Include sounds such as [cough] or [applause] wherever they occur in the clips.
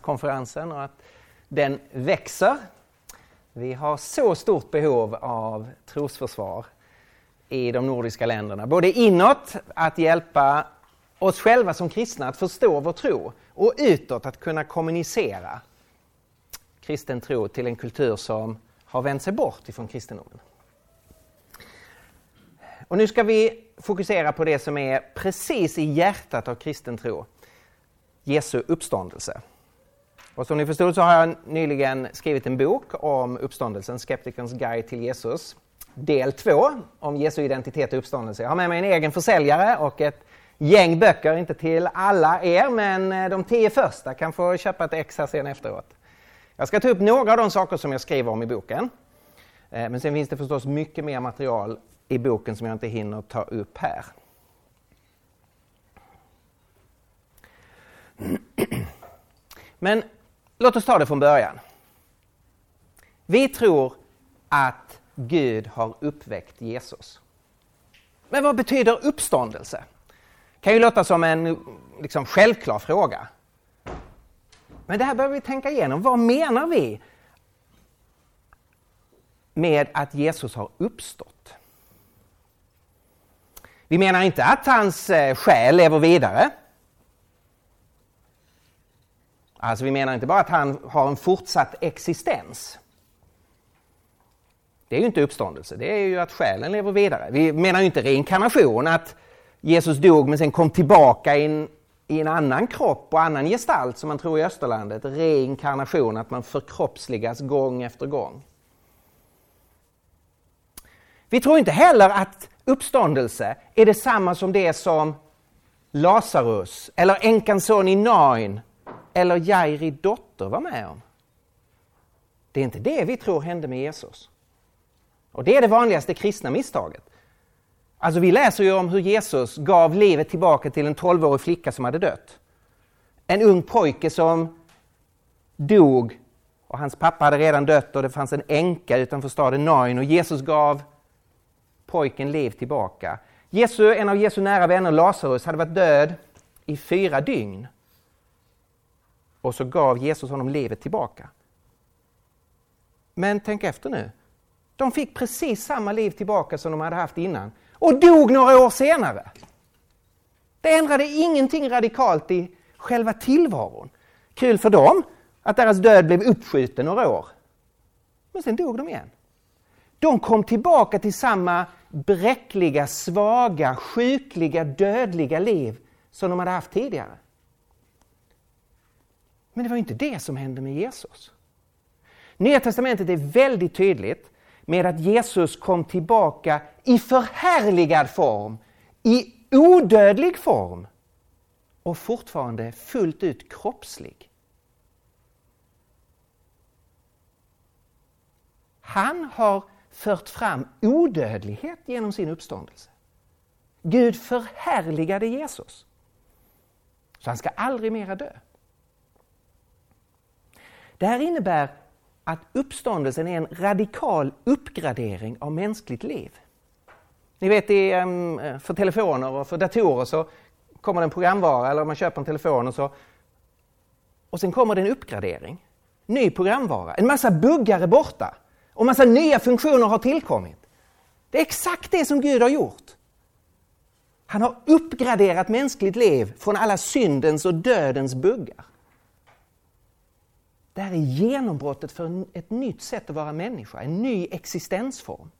konferensen och att den växer. Vi har så stort behov av trosförsvar i de nordiska länderna. Både inåt, att hjälpa oss själva som kristna att förstå vår tro och utåt att kunna kommunicera kristen tro till en kultur som har vänt sig bort ifrån kristendomen. Och nu ska vi fokusera på det som är precis i hjärtat av kristen tro. Jesu uppståndelse. Och som ni förstod så har jag nyligen skrivit en bok om uppståndelsen, Skeptikerns guide till Jesus. Del 2 om Jesu identitet och uppståndelse. Jag har med mig en egen försäljare och ett gäng böcker, inte till alla er, men eh, de tio första kan få köpa ett ex här sen efteråt. Jag ska ta upp några av de saker som jag skriver om i boken. Eh, men sen finns det förstås mycket mer material i boken som jag inte hinner ta upp här. [clears throat] Men låt oss ta det från början. Vi tror att Gud har uppväckt Jesus. Men vad betyder uppståndelse? Det kan ju låta som en liksom, självklar fråga. Men det här behöver vi tänka igenom. Vad menar vi med att Jesus har uppstått? Vi menar inte att hans eh, själ lever vidare. Alltså vi menar inte bara att han har en fortsatt existens. Det är ju inte uppståndelse, det är ju att själen lever vidare. Vi menar ju inte reinkarnation, att Jesus dog men sen kom tillbaka i en, i en annan kropp och annan gestalt som man tror i Österlandet. Reinkarnation, att man förkroppsligas gång efter gång. Vi tror inte heller att uppståndelse är detsamma som det som Lazarus eller änkans son i Nain eller Jairi dotter var med om. Det är inte det vi tror hände med Jesus. Och det är det vanligaste kristna misstaget. Alltså vi läser ju om hur Jesus gav livet tillbaka till en 12-årig flicka som hade dött. En ung pojke som dog och hans pappa hade redan dött och det fanns en änka utanför staden Nain och Jesus gav pojken liv tillbaka. Jesu, en av Jesu nära vänner, Lazarus, hade varit död i fyra dygn. Och så gav Jesus honom livet tillbaka. Men tänk efter nu. De fick precis samma liv tillbaka som de hade haft innan och dog några år senare. Det ändrade ingenting radikalt i själva tillvaron. Kul för dem att deras död blev uppskjuten några år. Men sen dog de igen. De kom tillbaka till samma bräckliga, svaga, sjukliga, dödliga liv som de hade haft tidigare. Men det var inte det som hände med Jesus. Nya testamentet är väldigt tydligt med att Jesus kom tillbaka i förhärligad form, i odödlig form och fortfarande fullt ut kroppslig. Han har fört fram odödlighet genom sin uppståndelse. Gud förhärligade Jesus. Så han ska aldrig mera dö. Det här innebär att uppståndelsen är en radikal uppgradering av mänskligt liv. Ni vet ehm, för telefoner och för datorer så kommer det en programvara eller man köper en telefon och så och sen kommer det en uppgradering. Ny programvara, en massa buggar är borta och massa nya funktioner har tillkommit. Det är exakt det som Gud har gjort. Han har uppgraderat mänskligt liv från alla syndens och dödens buggar. Det här är genombrottet för ett nytt sätt att vara människa, en ny existensform.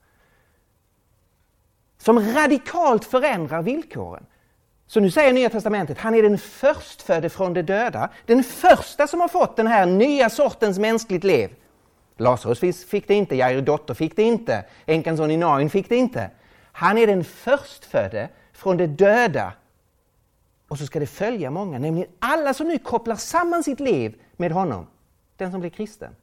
Som radikalt förändrar villkoren. Så nu säger Nya Testamentet, han är den förstfödde från de döda. Den första som har fått den här nya sortens mänskligt liv. Lazarus fick det inte, Jair dotter fick det inte, änkans son i Nain fick det inte. Han är den förstfödde från de döda. Och så ska det följa många, nämligen alla som nu kopplar samman sitt liv med honom den som blir kristen,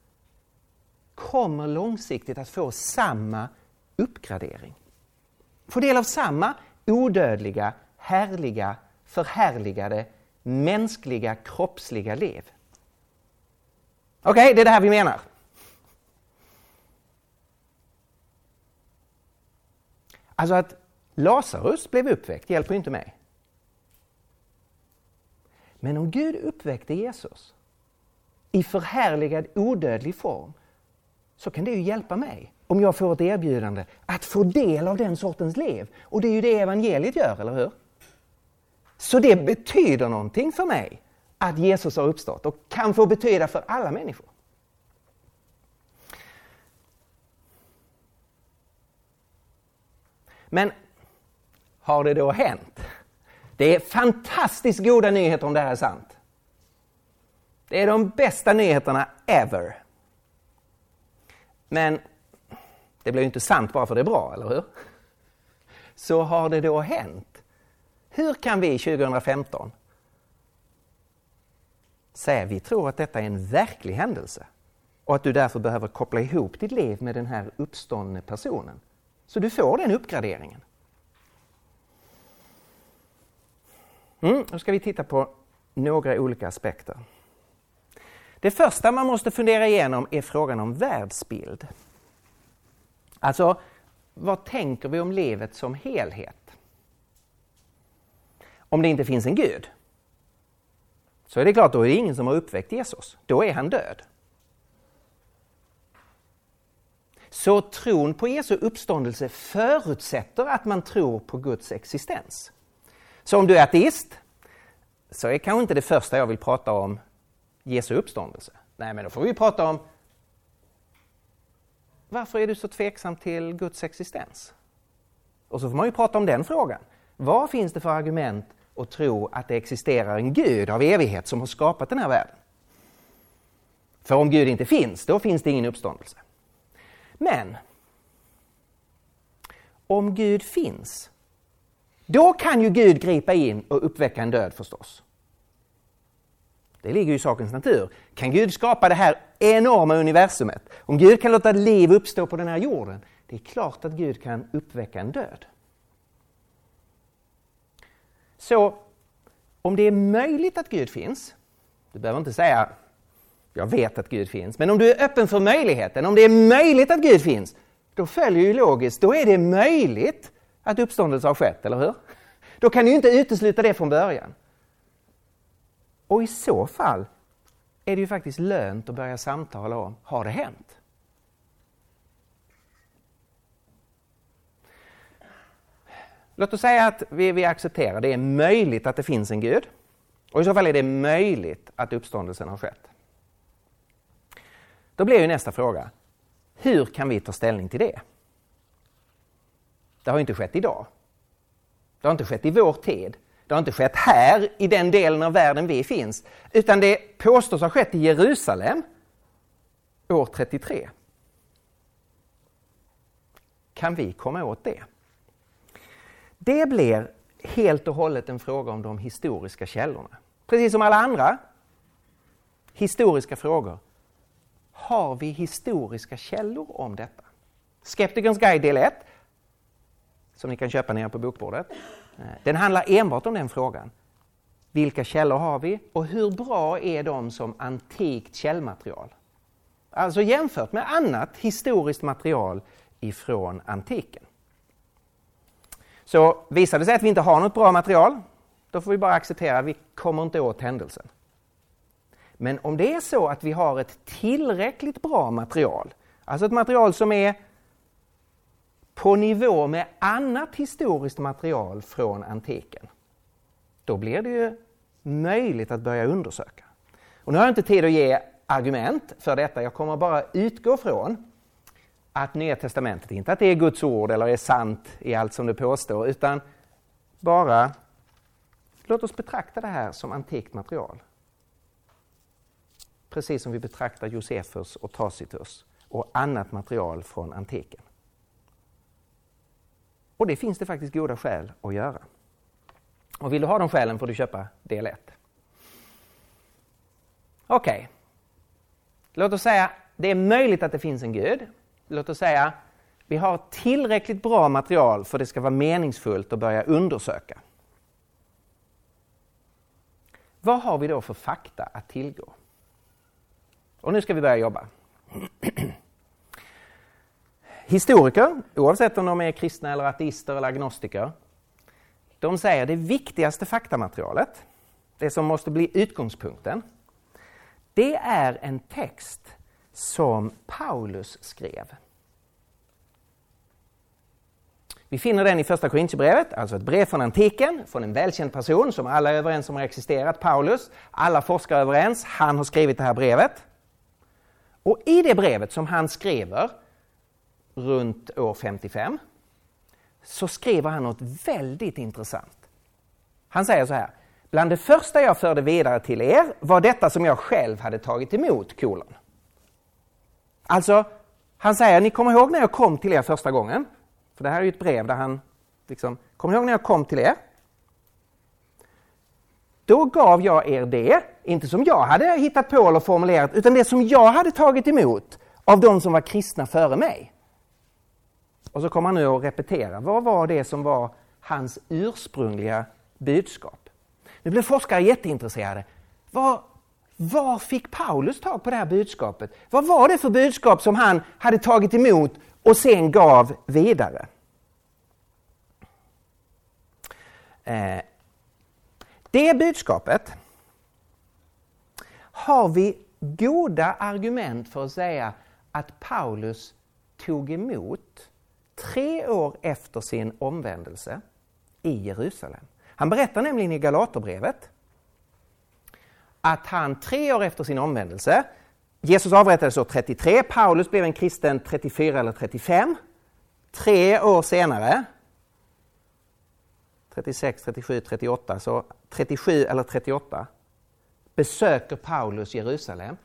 kommer långsiktigt att få samma uppgradering. Få del av samma odödliga, härliga, förhärligade, mänskliga, kroppsliga liv. Okej, okay, det är det här vi menar. Alltså att Lazarus blev uppväckt hjälper inte mig. Men om Gud uppväckte Jesus i förhärligad odödlig form så kan det ju hjälpa mig om jag får ett erbjudande att få del av den sortens liv. Och det är ju det evangeliet gör, eller hur? Så det betyder någonting för mig att Jesus har uppstått och kan få betyda för alla människor. Men har det då hänt? Det är fantastiskt goda nyheter om det här är sant. Det är de bästa nyheterna ever. Men det blir ju inte sant bara för det är bra, eller hur? Så har det då hänt? Hur kan vi 2015 säga vi tror att detta är en verklig händelse och att du därför behöver koppla ihop ditt liv med den här uppståndne personen? Så du får den uppgraderingen. Mm, nu ska vi titta på några olika aspekter. Det första man måste fundera igenom är frågan om världsbild. Alltså, vad tänker vi om livet som helhet? Om det inte finns en Gud, så är det klart, då är det ingen som har uppväckt Jesus. Då är han död. Så tron på Jesu uppståndelse förutsätter att man tror på Guds existens. Så om du är ateist, så är kanske inte det första jag vill prata om Jesu uppståndelse. Nej, men då får vi prata om varför är du så tveksam till Guds existens? Och så får man ju prata om den frågan. Vad finns det för argument att tro att det existerar en Gud av evighet som har skapat den här världen? För om Gud inte finns, då finns det ingen uppståndelse. Men om Gud finns, då kan ju Gud gripa in och uppväcka en död förstås. Det ligger ju i sakens natur. Kan Gud skapa det här enorma universumet? Om Gud kan låta liv uppstå på den här jorden, det är klart att Gud kan uppväcka en död. Så om det är möjligt att Gud finns, du behöver inte säga jag vet att Gud finns, men om du är öppen för möjligheten, om det är möjligt att Gud finns, då följer ju logiskt, då är det möjligt att uppståndelse har skett, eller hur? Då kan du inte utesluta det från början. Och i så fall är det ju faktiskt lönt att börja samtala om, har det hänt? Låt oss säga att vi, vi accepterar det är möjligt att det finns en Gud. Och i så fall är det möjligt att uppståndelsen har skett. Då blir ju nästa fråga, hur kan vi ta ställning till det? Det har inte skett idag. Det har inte skett i vår tid. Det har inte skett här i den delen av världen vi finns, utan det påstås ha skett i Jerusalem år 33. Kan vi komma åt det? Det blir helt och hållet en fråga om de historiska källorna. Precis som alla andra historiska frågor. Har vi historiska källor om detta? Skeptikerns guide del 1, som ni kan köpa nere på bokbordet. Eh, den handlar enbart om den frågan. Vilka källor har vi och hur bra är de som antikt källmaterial? Alltså jämfört med annat historiskt material ifrån antiken. Så visar det sig att vi inte har något bra material, då får vi bara acceptera att vi kommer inte åt händelsen. Men om det är så att vi har ett tillräckligt bra material, alltså ett material som är på nivå med annat historiskt material från antiken, då blir det ju möjligt att börja undersöka. Och nu har jag inte tid att ge argument för detta, jag kommer bara utgå från att Nya Testamentet, inte att det är Guds ord eller är sant i allt som det påstår, utan bara låt oss betrakta det här som antikt material. Precis som vi betraktar Josefus och Tacitus och annat material från antiken. Och det finns det faktiskt goda skäl att göra. Och vill du ha de skälen får du köpa del 1. Okej. Okay. Låt oss säga det är möjligt att det finns en Gud. Låt oss säga vi har tillräckligt bra material för att det ska vara meningsfullt att börja undersöka. Vad har vi då för fakta att tillgå? Och nu ska vi börja jobba. [clears throat] Historiker, oavsett om de är kristna eller ateister eller agnostiker, de säger det viktigaste faktamaterialet, det som måste bli utgångspunkten, det är en text som Paulus skrev. Vi finner den i första Korintierbrevet, alltså ett brev från antiken, från en välkänd person som alla är överens om har existerat, Paulus. Alla forskare är överens, han har skrivit det här brevet. Och i det brevet som han skriver runt år 55 så skriver han något väldigt intressant. Han säger så här. Bland det första jag förde vidare till er var detta som jag själv hade tagit emot, kolon. Alltså, han säger, ni kommer ihåg när jag kom till er första gången? För det här är ju ett brev där han liksom, kommer ihåg när jag kom till er? Då gav jag er det, inte som jag hade hittat på eller formulerat, utan det som jag hade tagit emot av de som var kristna före mig. Och så kommer han nu att repetera, vad var det som var hans ursprungliga budskap? Nu blev forskare jätteintresserade. Var, var fick Paulus tag på det här budskapet? Vad var det för budskap som han hade tagit emot och sen gav vidare? Eh, det budskapet har vi goda argument för att säga att Paulus tog emot tre år efter sin omvändelse i Jerusalem. Han berättar nämligen i Galaterbrevet att han tre år efter sin omvändelse, Jesus avrättades år 33, Paulus blev en kristen 34 eller 35. Tre år senare, 36, 37, 38, så 37 eller 38 besöker Paulus Jerusalem.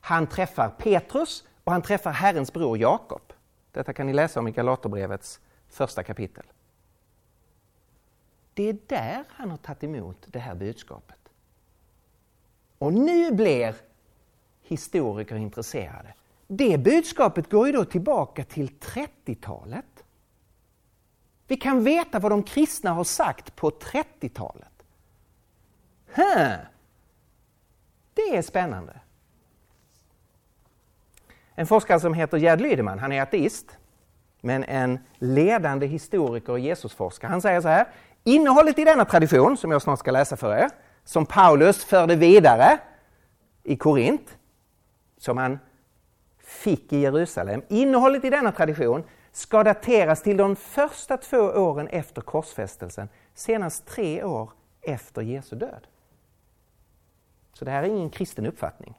Han träffar Petrus och han träffar Herrens bror Jakob. Detta kan ni läsa om i Galaterbrevets första kapitel. Det är där han har tagit emot det här budskapet. Och nu blir historiker intresserade. Det budskapet går ju då tillbaka till 30-talet. Vi kan veta vad de kristna har sagt på 30-talet. Det är spännande. En forskare som heter Gerd Lydeman, han är ateist, men en ledande historiker och Jesusforskare. Han säger så här, innehållet i denna tradition, som jag snart ska läsa för er, som Paulus förde vidare i Korint, som han fick i Jerusalem. Innehållet i denna tradition ska dateras till de första två åren efter korsfästelsen, senast tre år efter Jesu död. Så det här är ingen kristen uppfattning.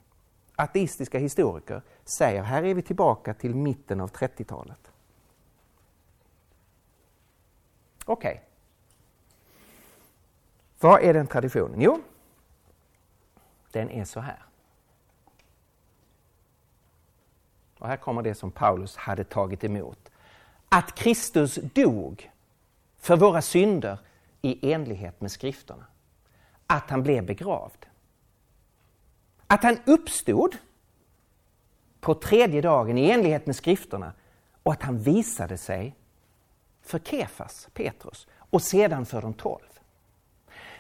Ateistiska historiker säger här är vi tillbaka till mitten av 30-talet. Okej. Okay. Vad är den traditionen? Jo, den är så här. Och här kommer det som Paulus hade tagit emot. Att Kristus dog för våra synder i enlighet med skrifterna. Att han blev begravd. Att han uppstod på tredje dagen i enlighet med skrifterna och att han visade sig för Kefas, Petrus, och sedan för de tolv.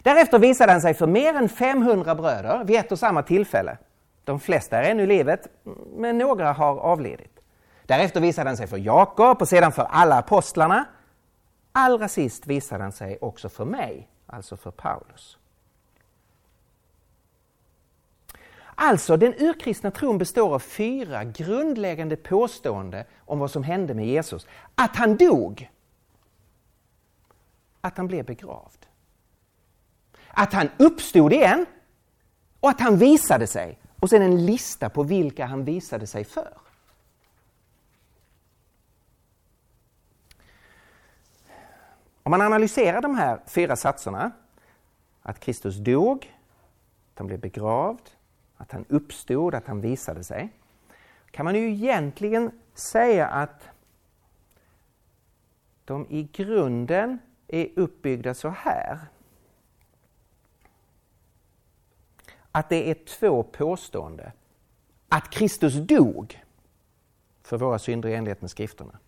Därefter visade han sig för mer än 500 bröder vid ett och samma tillfälle. De flesta är ännu i livet, men några har avlidit. Därefter visade han sig för Jakob och sedan för alla apostlarna. Allra sist visade han sig också för mig, alltså för Paulus. Alltså, den urkristna tron består av fyra grundläggande påståenden om vad som hände med Jesus. Att han dog. Att han blev begravd. Att han uppstod igen och att han visade sig. Och sen en lista på vilka han visade sig för. Om man analyserar de här fyra satserna, att Kristus dog, att han blev begravd, att han uppstod, att han visade sig, kan man ju egentligen säga att de i grunden är uppbyggda så här. Att det är två påståenden. Att Kristus dog för våra synder i enlighet med skrifterna.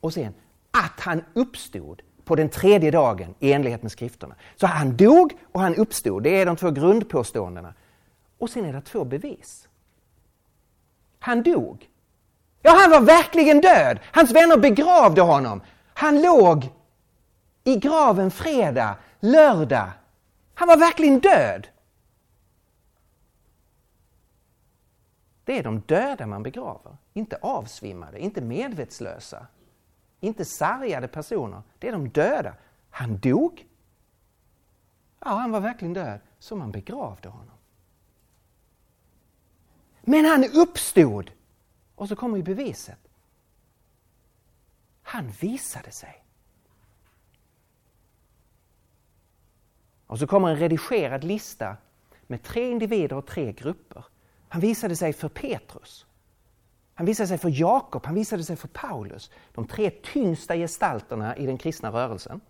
Och sen att han uppstod på den tredje dagen i enlighet med skrifterna. Så han dog och han uppstod, det är de två grundpåståendena. Och sen är det två bevis. Han dog. Ja, han var verkligen död. Hans vänner begravde honom. Han låg i graven fredag, lördag. Han var verkligen död. Det är de döda man begraver, inte avsvimmade, inte medvetslösa, inte sargade personer. Det är de döda. Han dog. Ja, han var verkligen död, så man begravde honom. Men han uppstod! Och så kommer ju beviset. Han visade sig. Och så kommer en redigerad lista med tre individer och tre grupper. Han visade sig för Petrus. Han visade sig för Jakob, han visade sig för Paulus. De tre tyngsta gestalterna i den kristna rörelsen.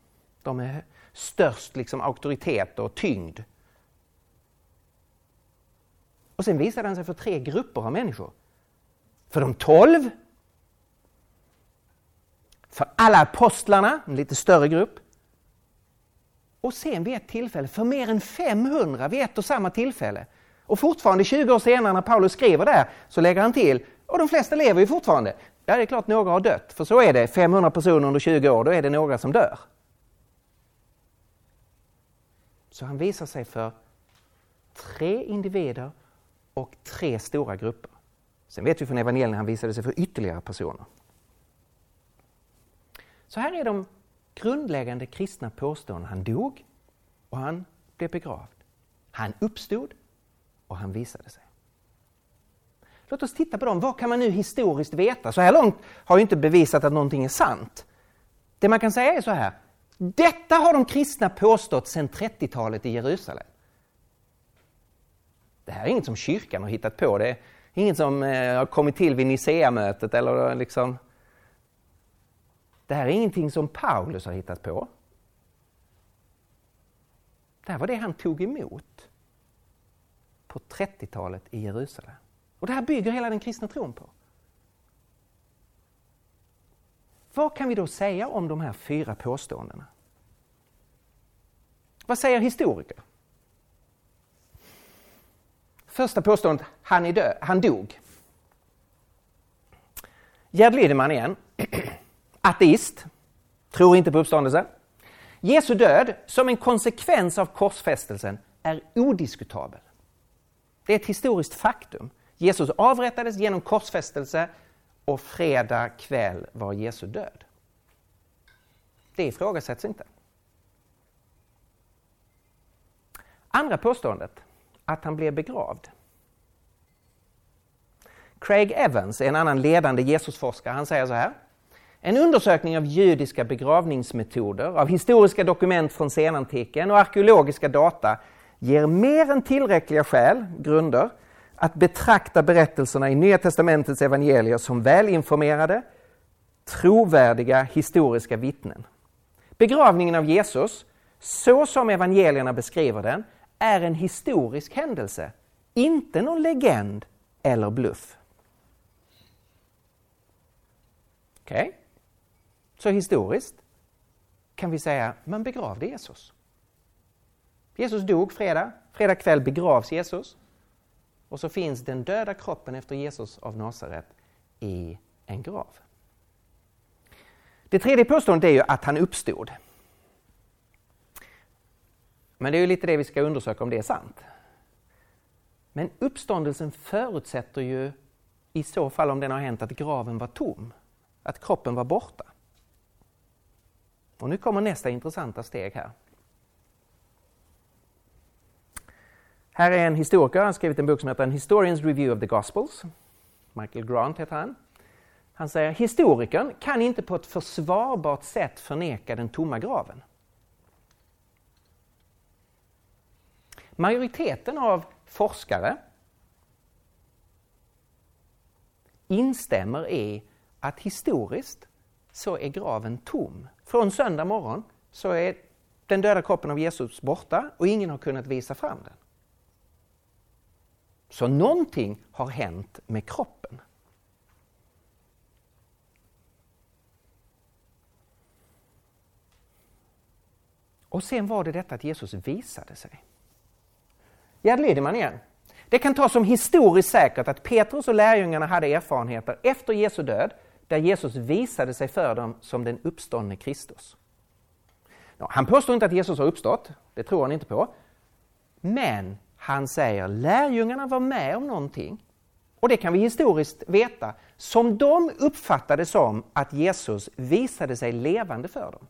De är störst liksom auktoritet och tyngd. Och sen visade han sig för tre grupper av människor. För de tolv, för alla apostlarna, en lite större grupp. Och sen vid ett tillfälle för mer än 500 vid ett och samma tillfälle. Och fortfarande 20 år senare när Paulus skriver det så lägger han till, och de flesta lever ju fortfarande. Ja, det är klart några har dött, för så är det. 500 personer under 20 år, då är det några som dör. Så han visar sig för tre individer och tre stora grupper. Sen vet vi från evangelierna att han visade sig för ytterligare personer. Så här är de grundläggande kristna påståendena. Han dog och han blev begravd. Han uppstod och han visade sig. Låt oss titta på dem. Vad kan man nu historiskt veta? Så här långt har ju inte bevisat att någonting är sant. Det man kan säga är så här. Detta har de kristna påstått sedan 30-talet i Jerusalem. Det här är inget som kyrkan har hittat på. Det är inget som eh, har kommit till vid Nicea-mötet eller eh, liksom... Det här är ingenting som Paulus har hittat på. Det här var det han tog emot på 30-talet i Jerusalem. Och det här bygger hela den kristna tron på. Vad kan vi då säga om de här fyra påståendena? Vad säger historiker? Första påståendet, han, är död, han dog. Gerd Liedemann igen, [clears throat] ateist, tror inte på uppståndelse. Jesu död som en konsekvens av korsfästelsen är odiskutabel. Det är ett historiskt faktum. Jesus avrättades genom korsfästelse och fredag kväll var Jesu död. Det ifrågasätts inte. Andra påståendet, att han blev begravd. Craig Evans är en annan ledande Jesusforskare. Han säger så här. En undersökning av judiska begravningsmetoder, av historiska dokument från senantiken och arkeologiska data ger mer än tillräckliga skäl, grunder, att betrakta berättelserna i Nya testamentets evangelier som välinformerade, trovärdiga historiska vittnen. Begravningen av Jesus, så som evangelierna beskriver den, är en historisk händelse, inte någon legend eller bluff. Okej? Okay? Så historiskt kan vi säga man begravde Jesus. Jesus dog fredag, fredag kväll begravs Jesus. Och så finns den döda kroppen efter Jesus av Nasaret i en grav. Det tredje påståendet är ju att han uppstod. Men det är ju lite det vi ska undersöka om det är sant. Men uppståndelsen förutsätter ju i så fall om den har hänt att graven var tom, att kroppen var borta. Och nu kommer nästa intressanta steg här. Här är en historiker, han har skrivit en bok som heter En Historians Review of the Gospels. Michael Grant heter han. Han säger historikern kan inte på ett försvarbart sätt förneka den tomma graven. Majoriteten av forskare instämmer i att historiskt så är graven tom. Från söndag morgon så är den döda kroppen av Jesus borta och ingen har kunnat visa fram den. Så någonting har hänt med kroppen. Och sen var det detta att Jesus visade sig. Gerd Lydeman igen. Det kan tas som historiskt säkert att Petrus och lärjungarna hade erfarenheter efter Jesu död där Jesus visade sig för dem som den uppståndne Kristus. Han påstår inte att Jesus har uppstått, det tror han inte på. Men han säger lärjungarna var med om någonting och det kan vi historiskt veta, som de uppfattade som att Jesus visade sig levande för dem.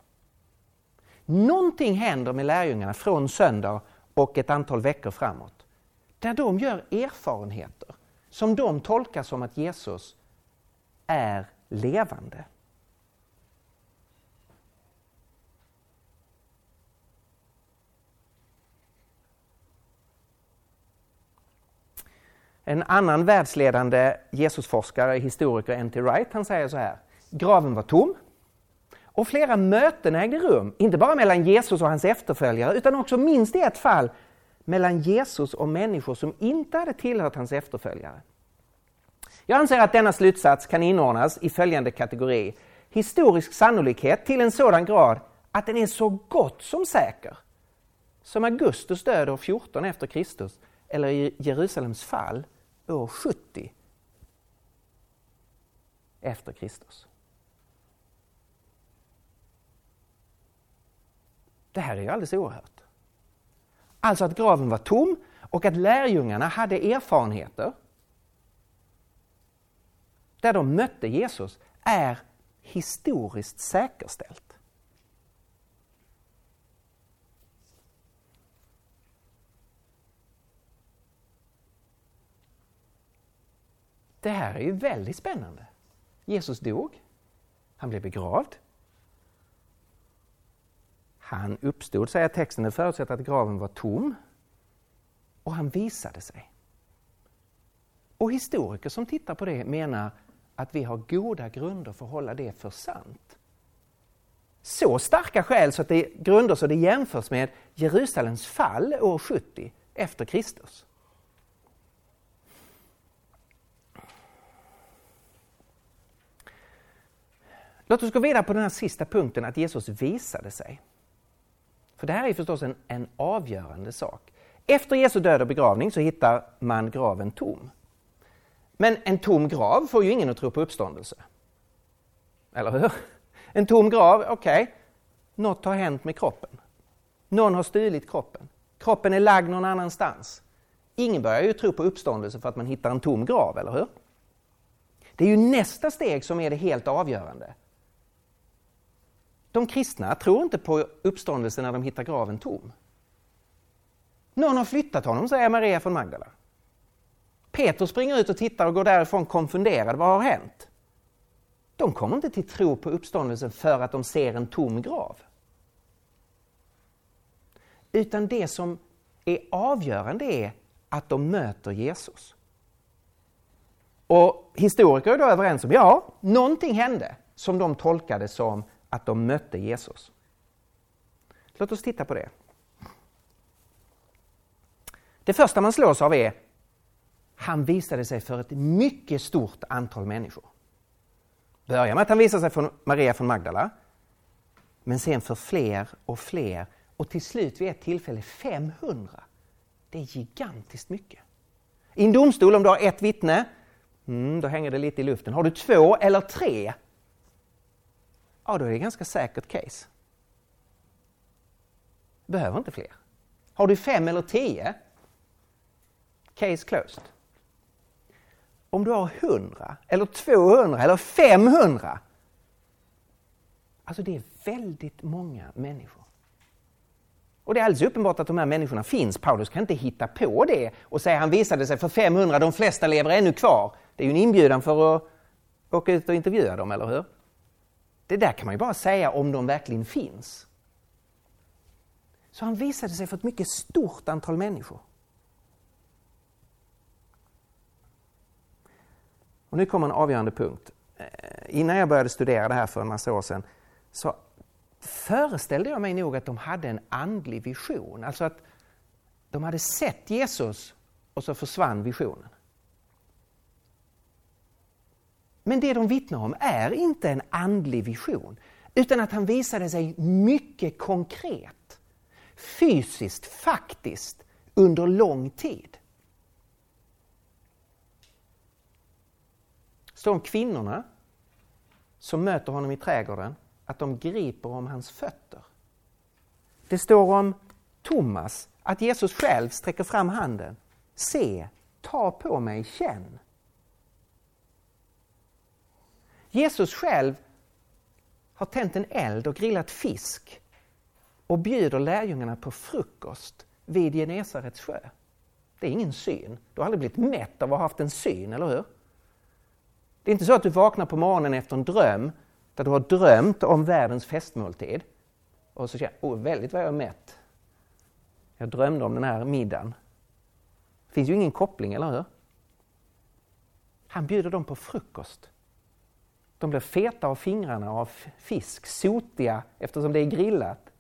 Någonting händer med lärjungarna från söndag och ett antal veckor framåt, där de gör erfarenheter som de tolkar som att Jesus är levande. En annan världsledande Jesusforskare, historiker N.T. Wright, han säger så här. Graven var tom och flera möten ägde rum, inte bara mellan Jesus och hans efterföljare utan också minst i ett fall mellan Jesus och människor som inte hade tillhört hans efterföljare. Jag anser att denna slutsats kan inordnas i följande kategori. Historisk sannolikhet till en sådan grad att den är så gott som säker som Augustus död år 14 efter Kristus eller i Jerusalems fall år 70 efter Kristus. Det här är ju alldeles oerhört. Alltså att graven var tom och att lärjungarna hade erfarenheter där de mötte Jesus är historiskt säkerställt. Det här är ju väldigt spännande. Jesus dog, han blev begravd. Han uppstod, säger texten, det förutsätter att graven var tom. Och han visade sig. Och historiker som tittar på det menar att vi har goda grunder för att hålla det för sant. Så starka skäl så att det är grunder så det jämförs med Jerusalems fall år 70 efter Kristus. Låt oss gå vidare på den här sista punkten, att Jesus visade sig. För det här är förstås en, en avgörande sak. Efter Jesu död och begravning så hittar man graven tom. Men en tom grav får ju ingen att tro på uppståndelse. Eller hur? En tom grav, okej, okay. något har hänt med kroppen. Någon har stulit kroppen. Kroppen är lagd någon annanstans. Ingen börjar ju tro på uppståndelse för att man hittar en tom grav, eller hur? Det är ju nästa steg som är det helt avgörande. De kristna tror inte på uppståndelsen när de hittar graven tom. Någon har flyttat honom, säger Maria från Magdala. Peter springer ut och tittar och går därifrån konfunderad. Vad har hänt? De kommer inte till tro på uppståndelsen för att de ser en tom grav. Utan det som är avgörande är att de möter Jesus. Och historiker är då överens om, ja, någonting hände som de tolkade som att de mötte Jesus. Låt oss titta på det. Det första man slås av är han visade sig för ett mycket stort antal människor. Börja med att han visade sig för Maria från Magdala, men sen för fler och fler och till slut vid ett tillfälle 500. Det är gigantiskt mycket. I en domstol, om du har ett vittne, mm, då hänger det lite i luften. Har du två eller tre, ja då är det ett ganska säkert case. Behöver inte fler. Har du fem eller tio, case closed. Om du har 100 eller 200 eller 500. Alltså det är väldigt många människor. Och det är alldeles uppenbart att de här människorna finns. Paulus kan inte hitta på det och säga han visade sig för 500, de flesta lever ännu kvar. Det är ju en inbjudan för att åka ut och intervjua dem, eller hur? Det där kan man ju bara säga om de verkligen finns. Så han visade sig för ett mycket stort antal människor. Och nu kommer en avgörande punkt. Eh, innan jag började studera det här för en massa år sedan så föreställde jag mig nog att de hade en andlig vision. Alltså att de hade sett Jesus och så försvann visionen. Men det de vittnar om är inte en andlig vision utan att han visade sig mycket konkret, fysiskt, faktiskt, under lång tid. står om kvinnorna som möter honom i trädgården, att de griper om hans fötter. Det står om Thomas, att Jesus själv sträcker fram handen. Se, ta på mig, känn. Jesus själv har tänt en eld och grillat fisk och bjuder lärjungarna på frukost vid Genesarets sjö. Det är ingen syn. Du har aldrig blivit mätt av att ha haft en syn, eller hur? Det är inte så att du vaknar på morgonen efter en dröm där du har drömt om världens festmåltid och så känner du, oh, väldigt vad jag är mätt. Jag drömde om den här middagen. Det finns ju ingen koppling, eller hur? Han bjuder dem på frukost. De blir feta av fingrarna av fisk, sotiga eftersom det är grillat.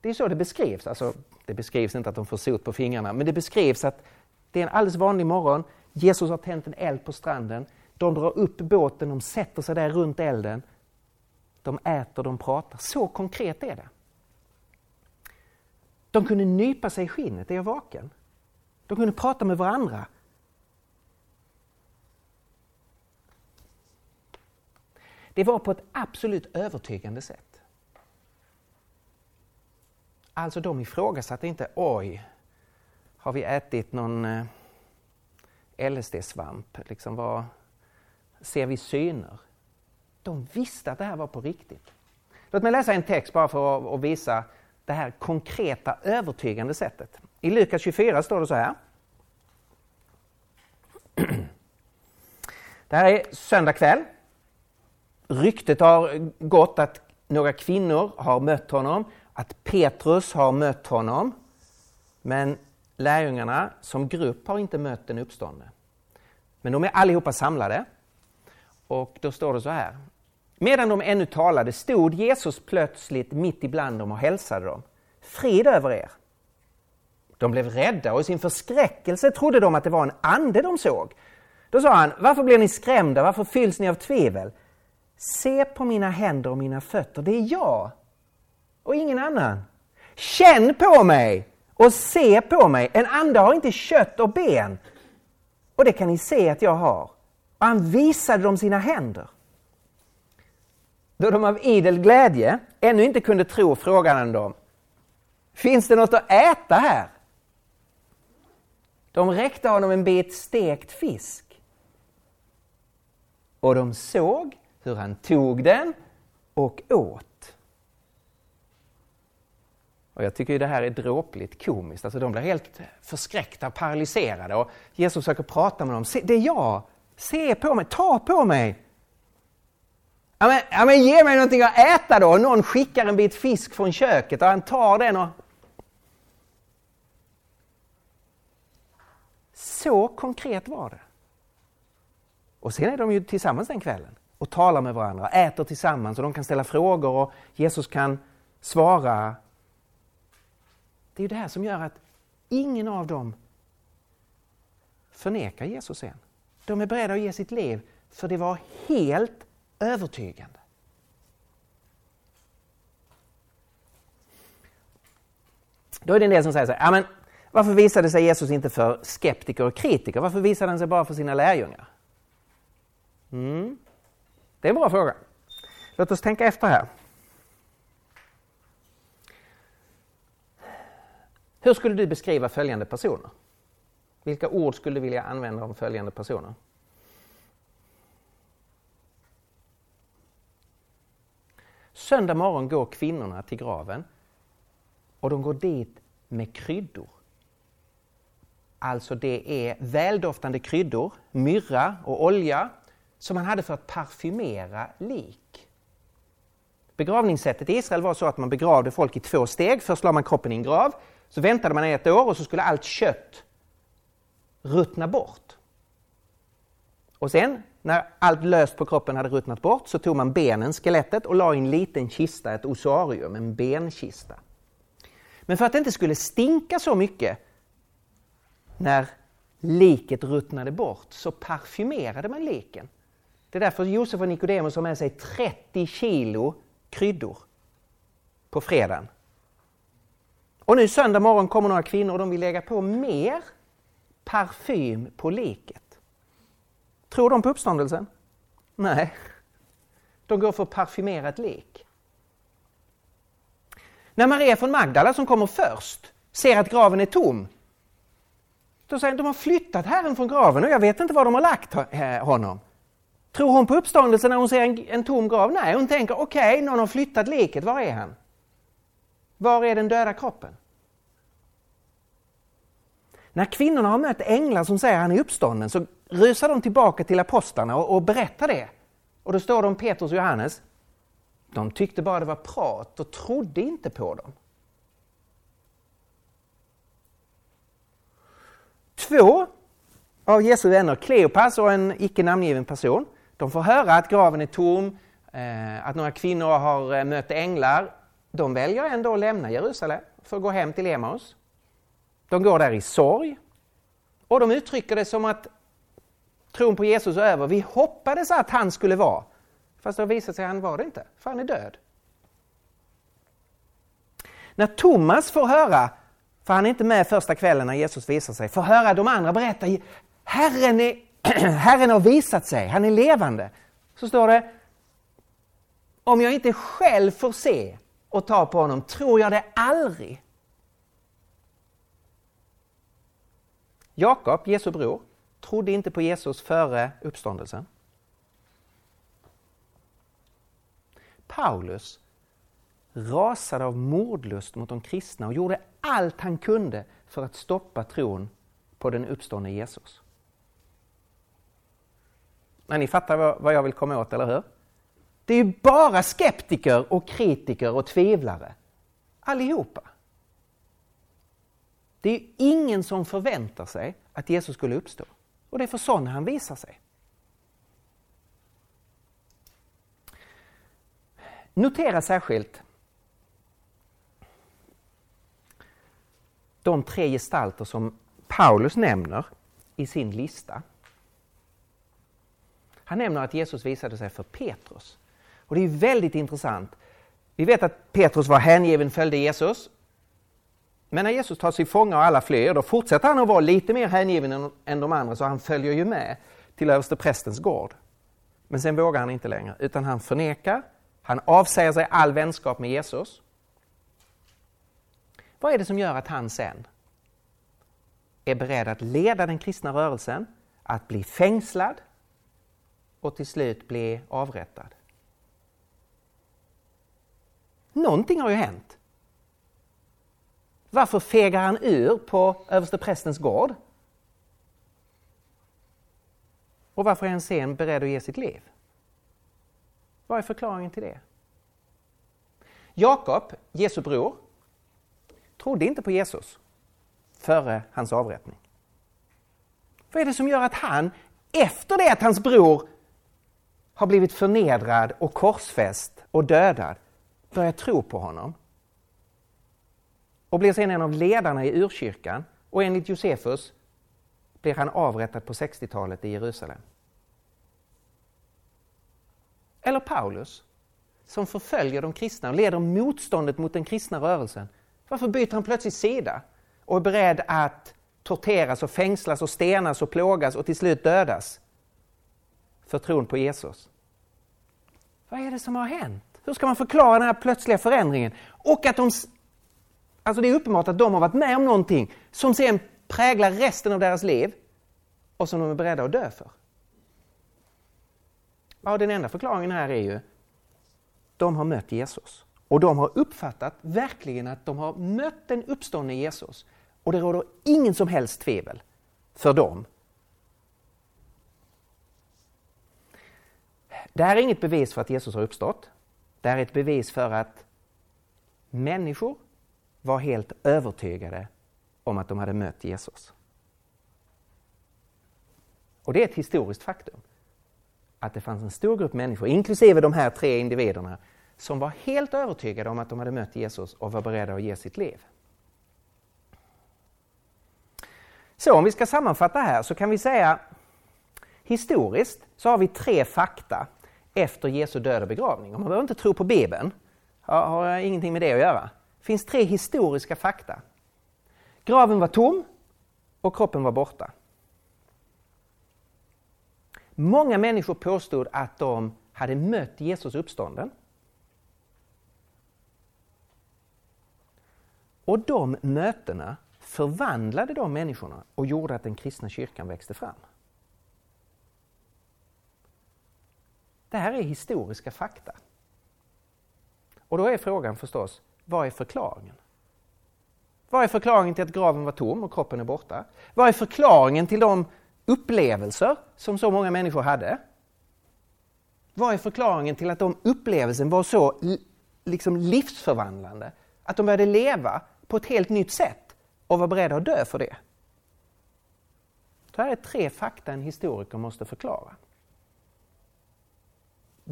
Det är så det beskrivs. Alltså, det beskrivs inte att de får sot på fingrarna, men det beskrivs att det är en alldeles vanlig morgon. Jesus har tänt en eld på stranden. De drar upp båten, de sätter sig där runt elden. De äter, de pratar. Så konkret är det. De kunde nypa sig i skinnet, är jag vaken? De kunde prata med varandra. Det var på ett absolut övertygande sätt. Alltså de ifrågasatte inte, oj, har vi ätit någon eh, LSD-svamp? Liksom vad, ser vi syner? De visste att det här var på riktigt. Låt mig läsa en text bara för att visa det här konkreta övertygande sättet. I Lukas 24 står det så här. [clears throat] Det här är söndag kväll. Ryktet har gått att några kvinnor har mött honom, att Petrus har mött honom. Men lärjungarna som grupp har inte mött den uppståndne. Men de är allihopa samlade. Och då står det så här. Medan de ännu talade stod Jesus plötsligt mitt ibland dem och hälsade dem. Frid över er! De blev rädda och i sin förskräckelse trodde de att det var en ande de såg. Då sa han, varför blir ni skrämda? Varför fylls ni av tvivel? Se på mina händer och mina fötter, det är jag och ingen annan. Känn på mig och se på mig. En ande har inte kött och ben. Och det kan ni se att jag har. Och han visade dem sina händer. Då de av idel glädje ännu inte kunde tro frågade han dem. Finns det något att äta här? De räckte honom en bit stekt fisk. Och de såg hur han tog den och åt. Och jag tycker det här är dråpligt komiskt. Alltså de blir helt förskräckta, paralyserade och Jesus försöker prata med dem. Se, det är jag! Se på mig, ta på mig! Ja men, ja men ge mig någonting att äta då! Någon skickar en bit fisk från köket och han tar den och... Så konkret var det. Och sen är de ju tillsammans den kvällen och talar med varandra, äter tillsammans och de kan ställa frågor och Jesus kan svara. Det är ju det här som gör att ingen av dem förnekar Jesus än. De är beredda att ge sitt liv för det var helt övertygande. Då är det en del som säger så här, ja, men varför visade sig Jesus inte för skeptiker och kritiker? Varför visade han sig bara för sina lärjungar? Mm. Det är en bra fråga. Låt oss tänka efter här. Hur skulle du beskriva följande personer? Vilka ord skulle du vilja använda om följande personer? Söndag morgon går kvinnorna till graven och de går dit med kryddor. Alltså det är väldoftande kryddor, myrra och olja som man hade för att parfymera lik. Begravningssättet i Israel var så att man begravde folk i två steg. Först la man kroppen i en grav, så väntade man ett år och så skulle allt kött ruttna bort. Och sen när allt löst på kroppen hade ruttnat bort så tog man benen, skelettet och la i en liten kista, ett osarium, en benkista. Men för att det inte skulle stinka så mycket när liket ruttnade bort så parfymerade man liken. Det är därför Josef och Nikodemus har med sig 30 kilo kryddor på fredagen. Och nu söndag morgon kommer några kvinnor och de vill lägga på mer parfym på liket. Tror de på uppståndelsen? Nej. De går för parfymerat lik. När Maria från Magdala som kommer först ser att graven är tom då säger de, de har flyttat Herren från graven och jag vet inte var de har lagt eh, honom. Tror hon på uppståndelsen när hon ser en, en tom grav? Nej, hon tänker okej, okay, någon har flyttat liket, var är han? Var är den döda kroppen? När kvinnorna har mött änglar som säger han är uppstånden så rusar de tillbaka till apostlarna och, och berättar det. Och då står de Petrus och Johannes. De tyckte bara det var prat och trodde inte på dem. Två av Jesu vänner, Kleopas och en icke namngiven person, de får höra att graven är tom, eh, att några kvinnor har eh, mött änglar. De väljer ändå att lämna Jerusalem för att gå hem till Emaus. De går där i sorg och de uttrycker det som att tron på Jesus är över. Vi hoppades att han skulle vara, fast det har visat sig att han var det inte, för han är död. När Thomas får höra, för han är inte med första kvällen när Jesus visar sig, får höra de andra berätta Herren, är, [clears throat] Herren har visat sig, han är levande. Så står det, om jag inte själv får se och ta på honom tror jag det aldrig. Jakob, Jesu bror, trodde inte på Jesus före uppståndelsen. Paulus rasade av mordlust mot de kristna och gjorde allt han kunde för att stoppa tron på den uppståndne Jesus. Men ni fattar vad jag vill komma åt, eller hur? Det är ju bara skeptiker och kritiker och tvivlare. Allihopa. Det är ingen som förväntar sig att Jesus skulle uppstå. Och det är för sådana han visar sig. Notera särskilt de tre gestalter som Paulus nämner i sin lista. Han nämner att Jesus visade sig för Petrus. Och det är väldigt intressant. Vi vet att Petrus var hängiven, följde Jesus. Men när Jesus tar sig fånga och alla flyr, då fortsätter han att vara lite mer hängiven än de andra, så han följer ju med till översteprästens gård. Men sen vågar han inte längre, utan han förnekar, han avsäger sig all vänskap med Jesus. Vad är det som gör att han sen är beredd att leda den kristna rörelsen, att bli fängslad och till slut bli avrättad? Någonting har ju hänt. Varför fegar han ur på översteprästens gård? Och varför är han sen beredd att ge sitt liv? Vad är förklaringen till det? Jakob, Jesu bror, trodde inte på Jesus före hans avrättning. Vad är det som gör att han, efter det att hans bror har blivit förnedrad och korsfäst och dödad, börjar tro på honom? och blir sedan en av ledarna i urkyrkan och enligt Josefus blir han avrättad på 60-talet i Jerusalem. Eller Paulus, som förföljer de kristna och leder motståndet mot den kristna rörelsen. Varför byter han plötsligt sida och är beredd att torteras och fängslas och stenas och plågas och till slut dödas för tron på Jesus? Vad är det som har hänt? Hur ska man förklara den här plötsliga förändringen? Och att de Alltså det är uppenbart att de har varit med om någonting som sen präglar resten av deras liv och som de är beredda att dö för. Ja, den enda förklaringen här är ju de har mött Jesus. Och de har uppfattat verkligen att de har mött den uppståndne Jesus. Och det råder ingen som helst tvivel för dem. Det här är inget bevis för att Jesus har uppstått. Det här är ett bevis för att människor var helt övertygade om att de hade mött Jesus. Och det är ett historiskt faktum. Att det fanns en stor grupp människor, inklusive de här tre individerna, som var helt övertygade om att de hade mött Jesus och var beredda att ge sitt liv. Så om vi ska sammanfatta här så kan vi säga historiskt så har vi tre fakta efter Jesu död och begravning. Och man behöver inte tro på Bibeln, har, har ingenting med det att göra Det finns tre historiska fakta. Graven var tom och kroppen var borta. Många människor påstod att de hade mött Jesus uppstånden. Och de mötena förvandlade de människorna och gjorde att den kristna kyrkan växte fram. Det här är historiska fakta. Och då är frågan förstås, vad är förklaringen? Vad är förklaringen till att graven var tom och kroppen är borta? Vad är förklaringen till de upplevelser som så många människor hade? Vad är förklaringen till att de upplevelsen var så liksom livsförvandlande? Att de började leva på ett helt nytt sätt och var beredda att dö för det. Det här är tre fakta en historiker måste förklara.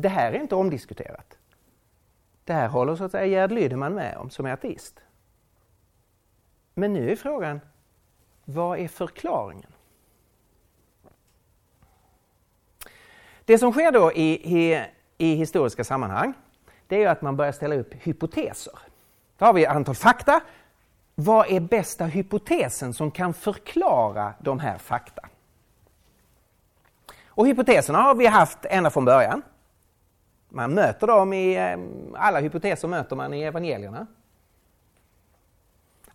Det här är inte omdiskuterat. Det här håller så att säga Gerd Lydeman med om som är ateist. Men nu är frågan, vad är förklaringen? Det som sker då i, i, i historiska sammanhang, det är att man börjar ställa upp hypoteser. Då har vi ett antal fakta. Vad är bästa hypotesen som kan förklara de här fakta? Och hypoteserna har vi haft ända från början. Man möter dem i, eh, alla hypoteser möter man i evangelierna.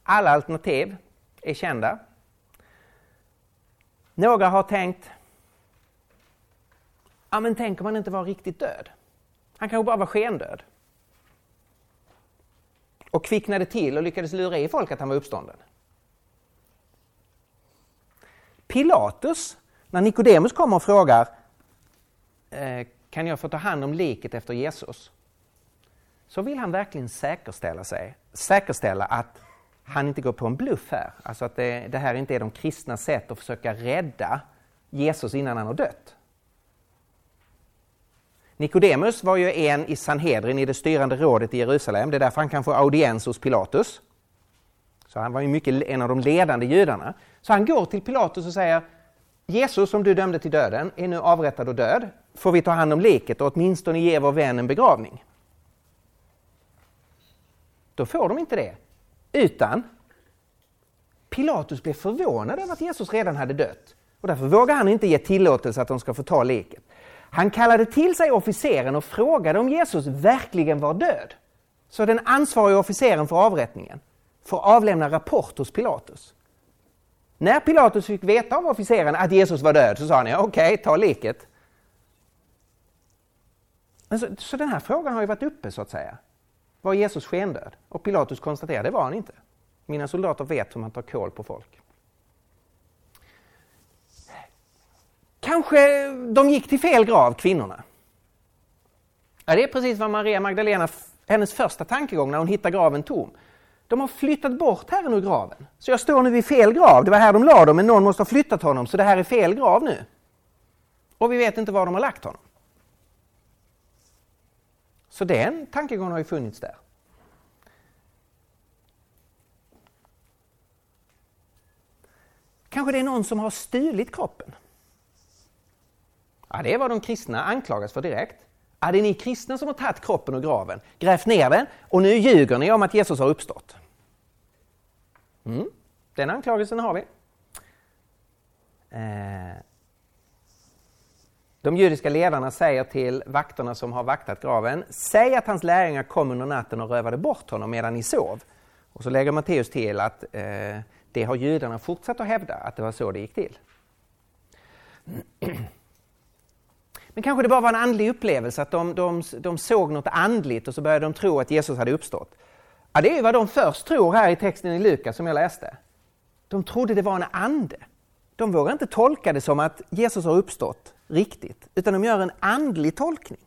Alla alternativ är kända. Några har tänkt, ja men tänk om han inte var riktigt död. Han kanske bara var skendöd. Och kvicknade till och lyckades lura i folk att han var uppstånden. Pilatus, när Nikodemus kommer och frågar eh, kan jag få ta hand om liket efter Jesus? Så vill han verkligen säkerställa, sig, säkerställa att han inte går på en bluff här. Alltså att det, det här inte är de kristna sätt att försöka rädda Jesus innan han har dött. Nikodemus var ju en i Sanhedrin, i det styrande rådet i Jerusalem. Det är därför han kan få audiens hos Pilatus. Så han var ju mycket en av de ledande judarna. Så han går till Pilatus och säger Jesus som du dömde till döden är nu avrättad och död. Får vi ta hand om liket och åtminstone ge vår vän en begravning? Då får de inte det. Utan Pilatus blev förvånad över att Jesus redan hade dött. Och därför vågar han inte ge tillåtelse att de ska få ta liket. Han kallade till sig officeren och frågade om Jesus verkligen var död. Så den ansvariga officeren för avrättningen får avlämna rapport hos Pilatus. När Pilatus fick veta av officeren att Jesus var död så sa han ja, okej, okay, ta liket. Så, så den här frågan har ju varit uppe så att säga. Var Jesus skendöd? Och Pilatus konstaterade det var han inte. Mina soldater vet hur man tar koll på folk. Kanske de gick till fel grav, kvinnorna. Ja, det är precis vad Maria Magdalena, hennes första tankegång när hon hittar graven tom. De har flyttat bort Herren ur graven. Så jag står nu vid fel grav. Det var här de la dem, men någon måste ha flyttat honom, så det här är fel grav nu. Och vi vet inte var de har lagt honom. Så den tankegången har ju funnits där. Kanske det är någon som har stulit kroppen. Ja, det är vad de kristna anklagas för direkt. Ja, det är ni kristna som har tagit kroppen ur graven, grävt ner den och nu ljuger ni om att Jesus har uppstått. Mm, den anklagelsen har vi. Eh, de judiska ledarna säger till vakterna som har vaktat graven, säg att hans lärjungar kom under natten och rövade bort honom medan ni sov. Och så lägger Matteus till att eh, det har judarna fortsatt att hävda, att det var så det gick till. [clears throat] Men kanske det bara var en andlig upplevelse, att de, de, de såg något andligt och så började de tro att Jesus hade uppstått. Ja, det är vad de först tror här i texten i Lukas som jag läste. De trodde det var en ande. De vågar inte tolka det som att Jesus har uppstått riktigt, utan de gör en andlig tolkning.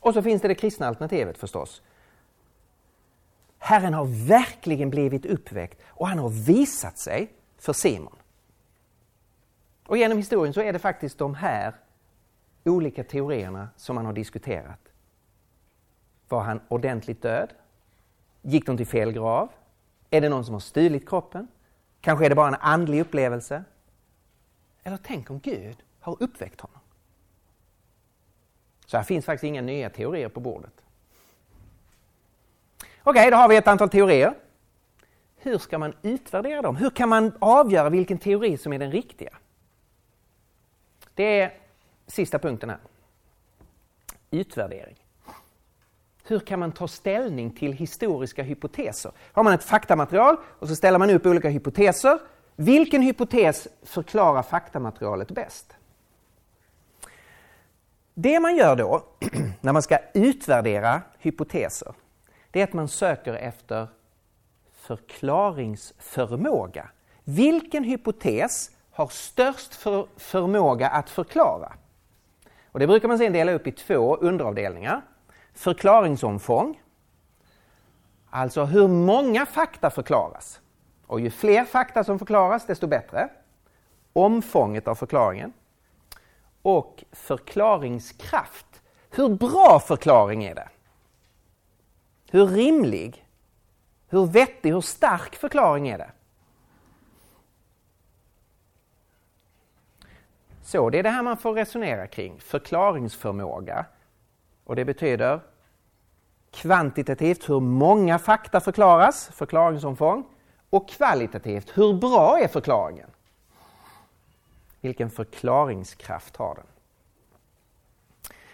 Och så finns det det kristna alternativet förstås. Herren har verkligen blivit uppväckt och han har visat sig för Simon. Och genom historien så är det faktiskt de här olika teorierna som man har diskuterat. Var han ordentligt död? Gick de till fel grav? Är det någon som har stulit kroppen? Kanske är det bara en andlig upplevelse? Eller tänk om Gud har uppväckt honom? Så här finns faktiskt inga nya teorier på bordet. Okej, okay, då har vi ett antal teorier. Hur ska man utvärdera dem? Hur kan man avgöra vilken teori som är den riktiga? Det är sista punkten här. Utvärdering. Hur kan man ta ställning till historiska hypoteser? Har man ett faktamaterial och så ställer man upp olika hypoteser. Vilken hypotes förklarar faktamaterialet bäst? Det man gör då, [clears throat] när man ska utvärdera hypoteser, det är att man söker efter förklaringsförmåga. Vilken hypotes har störst för förmåga att förklara? Och det brukar man sedan dela upp i två underavdelningar. Förklaringsomfång, alltså hur många fakta förklaras. Och ju fler fakta som förklaras desto bättre. Omfånget av förklaringen. Och förklaringskraft. Hur bra förklaring är det? Hur rimlig? Hur vettig, hur stark förklaring är det? Så det är det här man får resonera kring, förklaringsförmåga. Och det betyder kvantitativt hur många fakta förklaras, förklaringsomfång, och kvalitativt hur bra är förklaringen? Vilken förklaringskraft har den?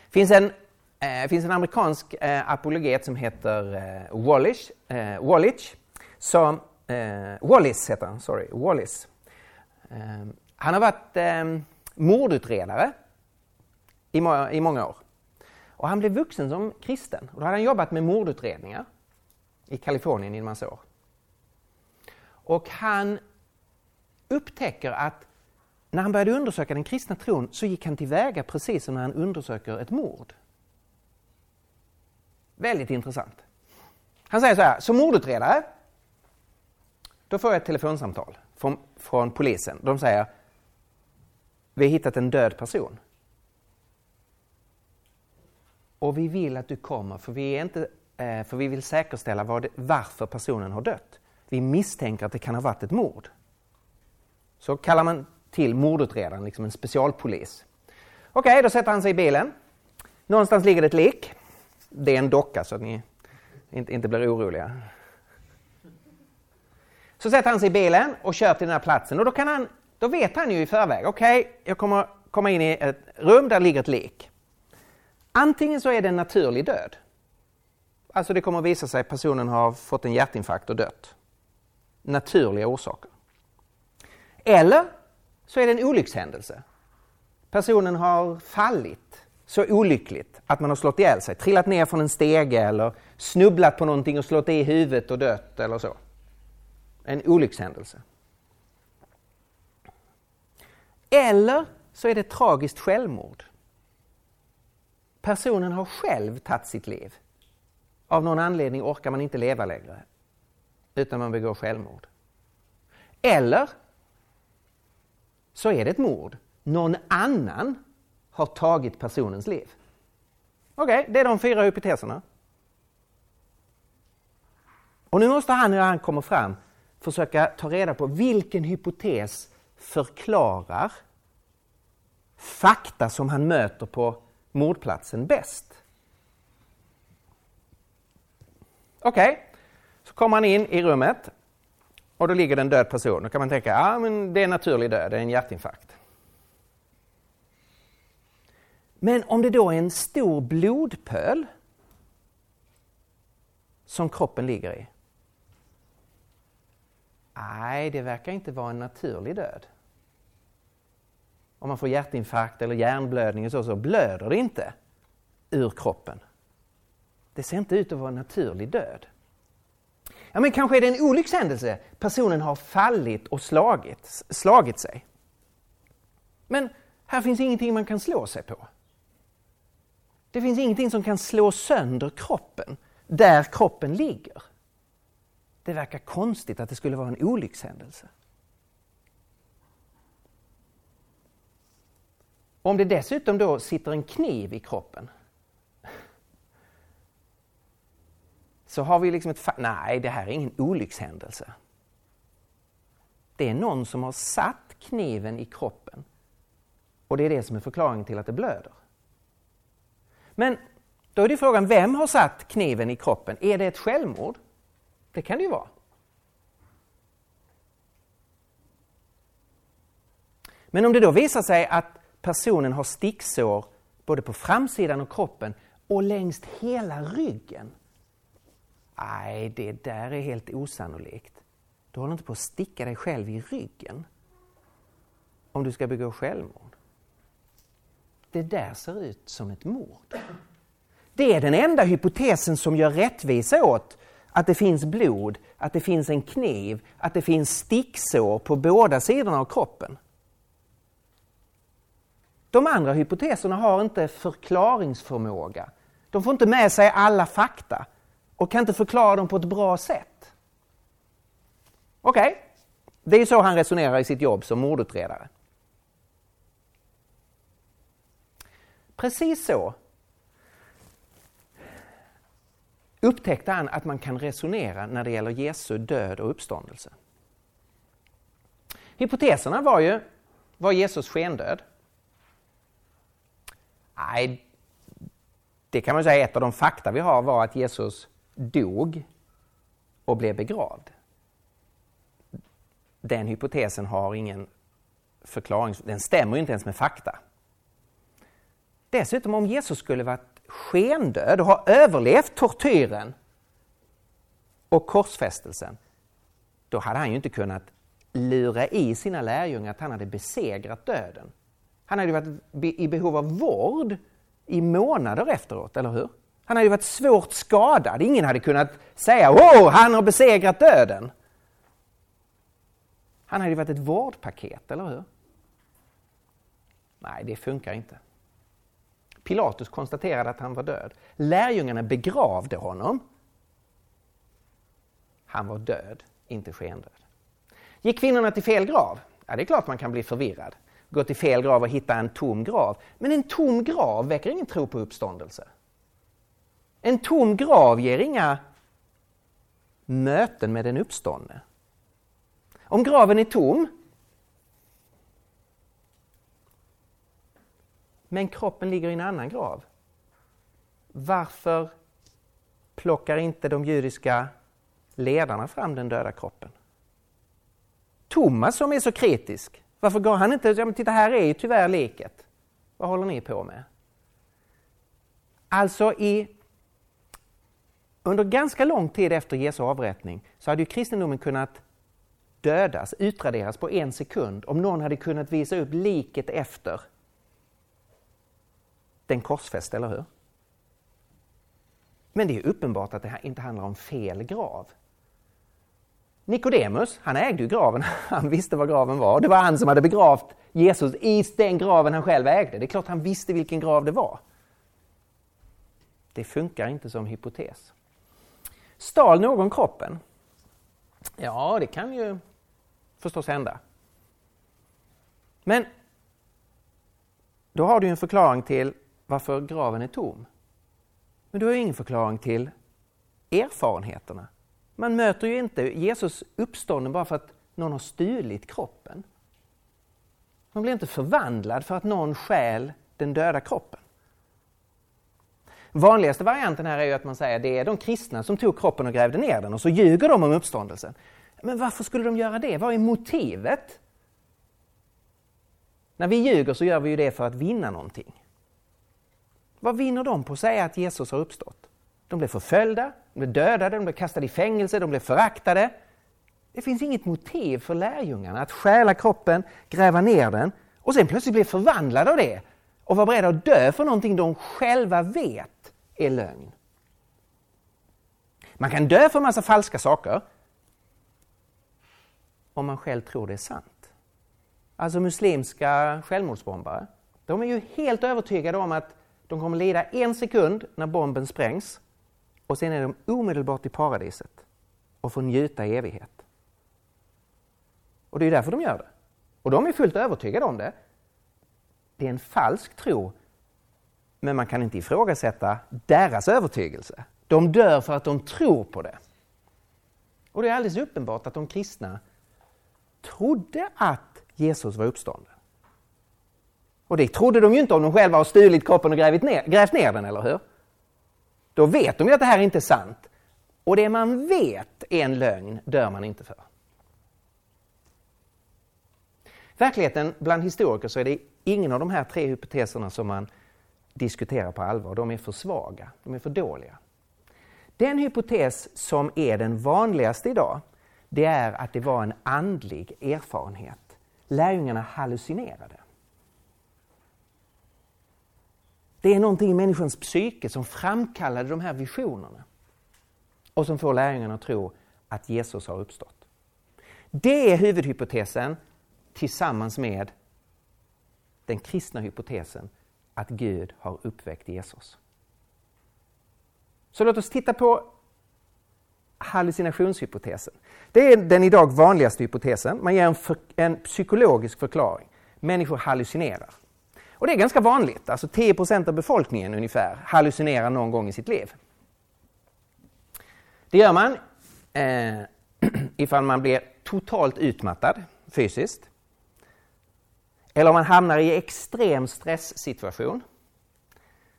Det finns en, eh, finns en amerikansk eh, apologet som heter eh, Wallish, eh, Wallich som, eh, Wallis heter han, sorry, Wallis. Eh, han har varit eh, mordutredare i, må i många år. Och han blev vuxen som kristen och då hade han jobbat med mordutredningar i Kalifornien i en massa år. Och han upptäcker att när han började undersöka den kristna tron så gick han tillväga precis som när han undersöker ett mord. Väldigt intressant. Han säger så här, som mordutredare, då får jag ett telefonsamtal från, från polisen. De säger, vi har hittat en död person. Och vi vill att du kommer, för vi, är inte, eh, för vi vill säkerställa vad, varför personen har dött. Vi misstänker att det kan ha varit ett mord. Så kallar man till mordutredaren, liksom en specialpolis. Okej, okay, då sätter han sig i bilen. Någonstans ligger det ett lik. Det är en docka så att ni inte, inte blir oroliga. Så sätter han sig i bilen och kör till den här platsen och då, kan han, då vet han ju i förväg, okej, okay, jag kommer komma in i ett rum där ligger ett lik. Antingen så är det en naturlig död. Alltså det kommer att visa sig att personen har fått en hjärtinfarkt och dött. Naturliga orsaker. Eller så är det en olyckshändelse. Personen har fallit så olyckligt att man har slått ihjäl sig, trillat ner från en stege eller snubblat på någonting och slått i huvudet och dött eller så. En olyckshändelse. Eller så är det tragiskt självmord. Personen har själv tagit sitt liv. Av någon anledning orkar man inte leva längre utan man begår självmord. Eller så är det ett mord. Någon annan har tagit personens liv. Okej, okay, det är de fyra hypoteserna. Och nu måste han när han kommer fram försöka ta reda på vilken hypotes förklarar fakta som han möter på mordplatsen bäst. Okej, okay. så kommer han in i rummet och då ligger det en död person. Då kan man tänka, ja men det är en naturlig död, det är en hjärtinfarkt. Men om det då är en stor blodpöl som kroppen ligger i? Nej, det verkar inte vara en naturlig död. Om man får hjärtinfarkt eller hjärnblödning och så, så blöder det inte ur kroppen. Det ser inte ut att vara en naturlig död. Ja, men kanske är det en olyckshändelse. Personen har fallit och slagit, slagit sig. Men här finns ingenting man kan slå sig på. Det finns ingenting som kan slå sönder kroppen där kroppen ligger. Det verkar konstigt att det skulle vara en olyckshändelse. Om det dessutom då sitter en kniv i kroppen så har vi liksom ett Nej, det här är ingen olyckshändelse. Det är någon som har satt kniven i kroppen och det är det som är förklaringen till att det blöder. Men då är det frågan, vem har satt kniven i kroppen? Är det ett självmord? Det kan det ju vara. Men om det då visar sig att personen har sticksår både på framsidan av kroppen och längs hela ryggen. Nej, det där är helt osannolikt. Du håller inte på att sticka dig själv i ryggen om du ska begå självmord. Det där ser ut som ett mord. Det är den enda hypotesen som gör rättvisa åt att det finns blod, att det finns en kniv, att det finns sticksår på båda sidorna av kroppen. De andra hypoteserna har inte förklaringsförmåga. De får inte med sig alla fakta och kan inte förklara dem på ett bra sätt. Okej, okay. det är så han resonerar i sitt jobb som mordutredare. Precis så upptäckte han att man kan resonera när det gäller Jesu död och uppståndelse. Hypoteserna var ju, var Jesus skendöd? Nej, det kan man säga ett av de fakta vi har var att Jesus dog och blev begravd. Den hypotesen har ingen förklaring, den stämmer inte ens med fakta. Dessutom om Jesus skulle varit skendöd och ha överlevt tortyren och korsfästelsen, då hade han ju inte kunnat lura i sina lärjungar att han hade besegrat döden. Han hade varit i behov av vård i månader efteråt, eller hur? Han hade varit svårt skadad. Ingen hade kunnat säga åh, han har besegrat döden. Han hade varit ett vårdpaket, eller hur? Nej, det funkar inte. Pilatus konstaterade att han var död. Lärjungarna begravde honom. Han var död, inte skendöd. Gick kvinnorna till fel grav? Ja, det är klart man kan bli förvirrad. Gå till fel grav och hitta en tom grav. Men en tom grav väcker ingen tro på uppståndelse. En tom grav ger inga möten med den uppståndne. Om graven är tom men kroppen ligger i en annan grav. Varför plockar inte de judiska ledarna fram den döda kroppen? Thomas som är så kritisk, varför går han inte, ja men titta här är ju tyvärr liket. Vad håller ni på med? Alltså i under ganska lång tid efter Jesu avrättning så hade ju kristendomen kunnat dödas, utraderas på en sekund om någon hade kunnat visa upp liket efter den korsfäste, eller hur? Men det är uppenbart att det här inte handlar om fel grav. Nikodemus, han ägde ju graven, [laughs] han visste var graven var. Det var han som hade begravt Jesus i den graven han själv ägde. Det är klart han visste vilken grav det var. Det funkar inte som hypotes. Stal någon kroppen? Ja, det kan ju förstås hända. Men då har du en förklaring till varför graven är tom. Men du har ju ingen förklaring till erfarenheterna. Man möter ju inte Jesus uppstånden bara för att någon har stulit kroppen. Man blir inte förvandlad för att någon stjäl den döda kroppen. Vanligaste varianten här är ju att man säger att det är de kristna som tog kroppen och grävde ner den och så ljuger de om uppståndelsen. Men varför skulle de göra det? Vad är motivet? När vi ljuger så gör vi ju det för att vinna någonting. Vad vinner de på att säga att Jesus har uppstått? De blev förföljda, de blev dödade, de blev kastade i fängelse, de blev föraktade. Det finns inget motiv för lärjungarna att stjäla kroppen, gräva ner den och sen plötsligt bli förvandlade av det och vara beredda att dö för någonting de själva vet är lögn. Man kan dö för en massa falska saker om man själv tror det är sant. Alltså muslimska självmordsbombare, de är ju helt övertygade om att de kommer lida en sekund när bomben sprängs och sen är de omedelbart i paradiset och får njuta i evighet. Och det är därför de gör det. Och de är fullt övertygade om det. Det är en falsk tro, men man kan inte ifrågasätta deras övertygelse. De dör för att de tror på det. Och det är alldeles uppenbart att de kristna trodde att Jesus var uppstånden. Och det trodde de ju inte om de själva har stulit kroppen och grävt ner, grävt ner den, eller hur? Då vet de ju att det här inte är sant. Och det man vet är en lögn dör man inte för. Verkligheten bland historiker så är det ingen av de här tre hypoteserna som man diskuterar på allvar. De är för svaga, de är för dåliga. Den hypotes som är den vanligaste idag, det är att det var en andlig erfarenhet. Lärjungarna hallucinerade. Det är någonting i människans psyke som framkallade de här visionerna och som får lärjungarna att tro att Jesus har uppstått. Det är huvudhypotesen tillsammans med den kristna hypotesen att Gud har uppväckt Jesus. Så låt oss titta på hallucinationshypotesen. Det är den idag vanligaste hypotesen. Man ger en, för, en psykologisk förklaring. Människor hallucinerar. Och det är ganska vanligt, alltså 10% av befolkningen ungefär hallucinerar någon gång i sitt liv. Det gör man eh, [clears throat] ifall man blir totalt utmattad fysiskt. Eller om man hamnar i extrem stresssituation.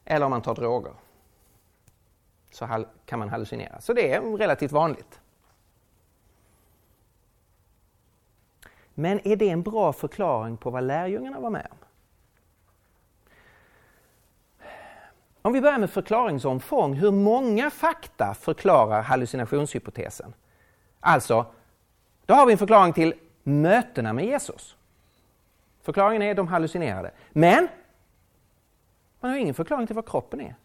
Eller om man tar droger. Så kan man hallucinera. Så det är relativt vanligt. Men är det en bra förklaring på vad lärjungarna var med om? Om vi börjar med förklaringsomfång, hur många fakta förklarar hallucinationshypotesen? Alltså, då har vi en förklaring till mötena med Jesus. Förklaringen är de hallucinerade. Men man har ingen förklaring till vad kroppen är.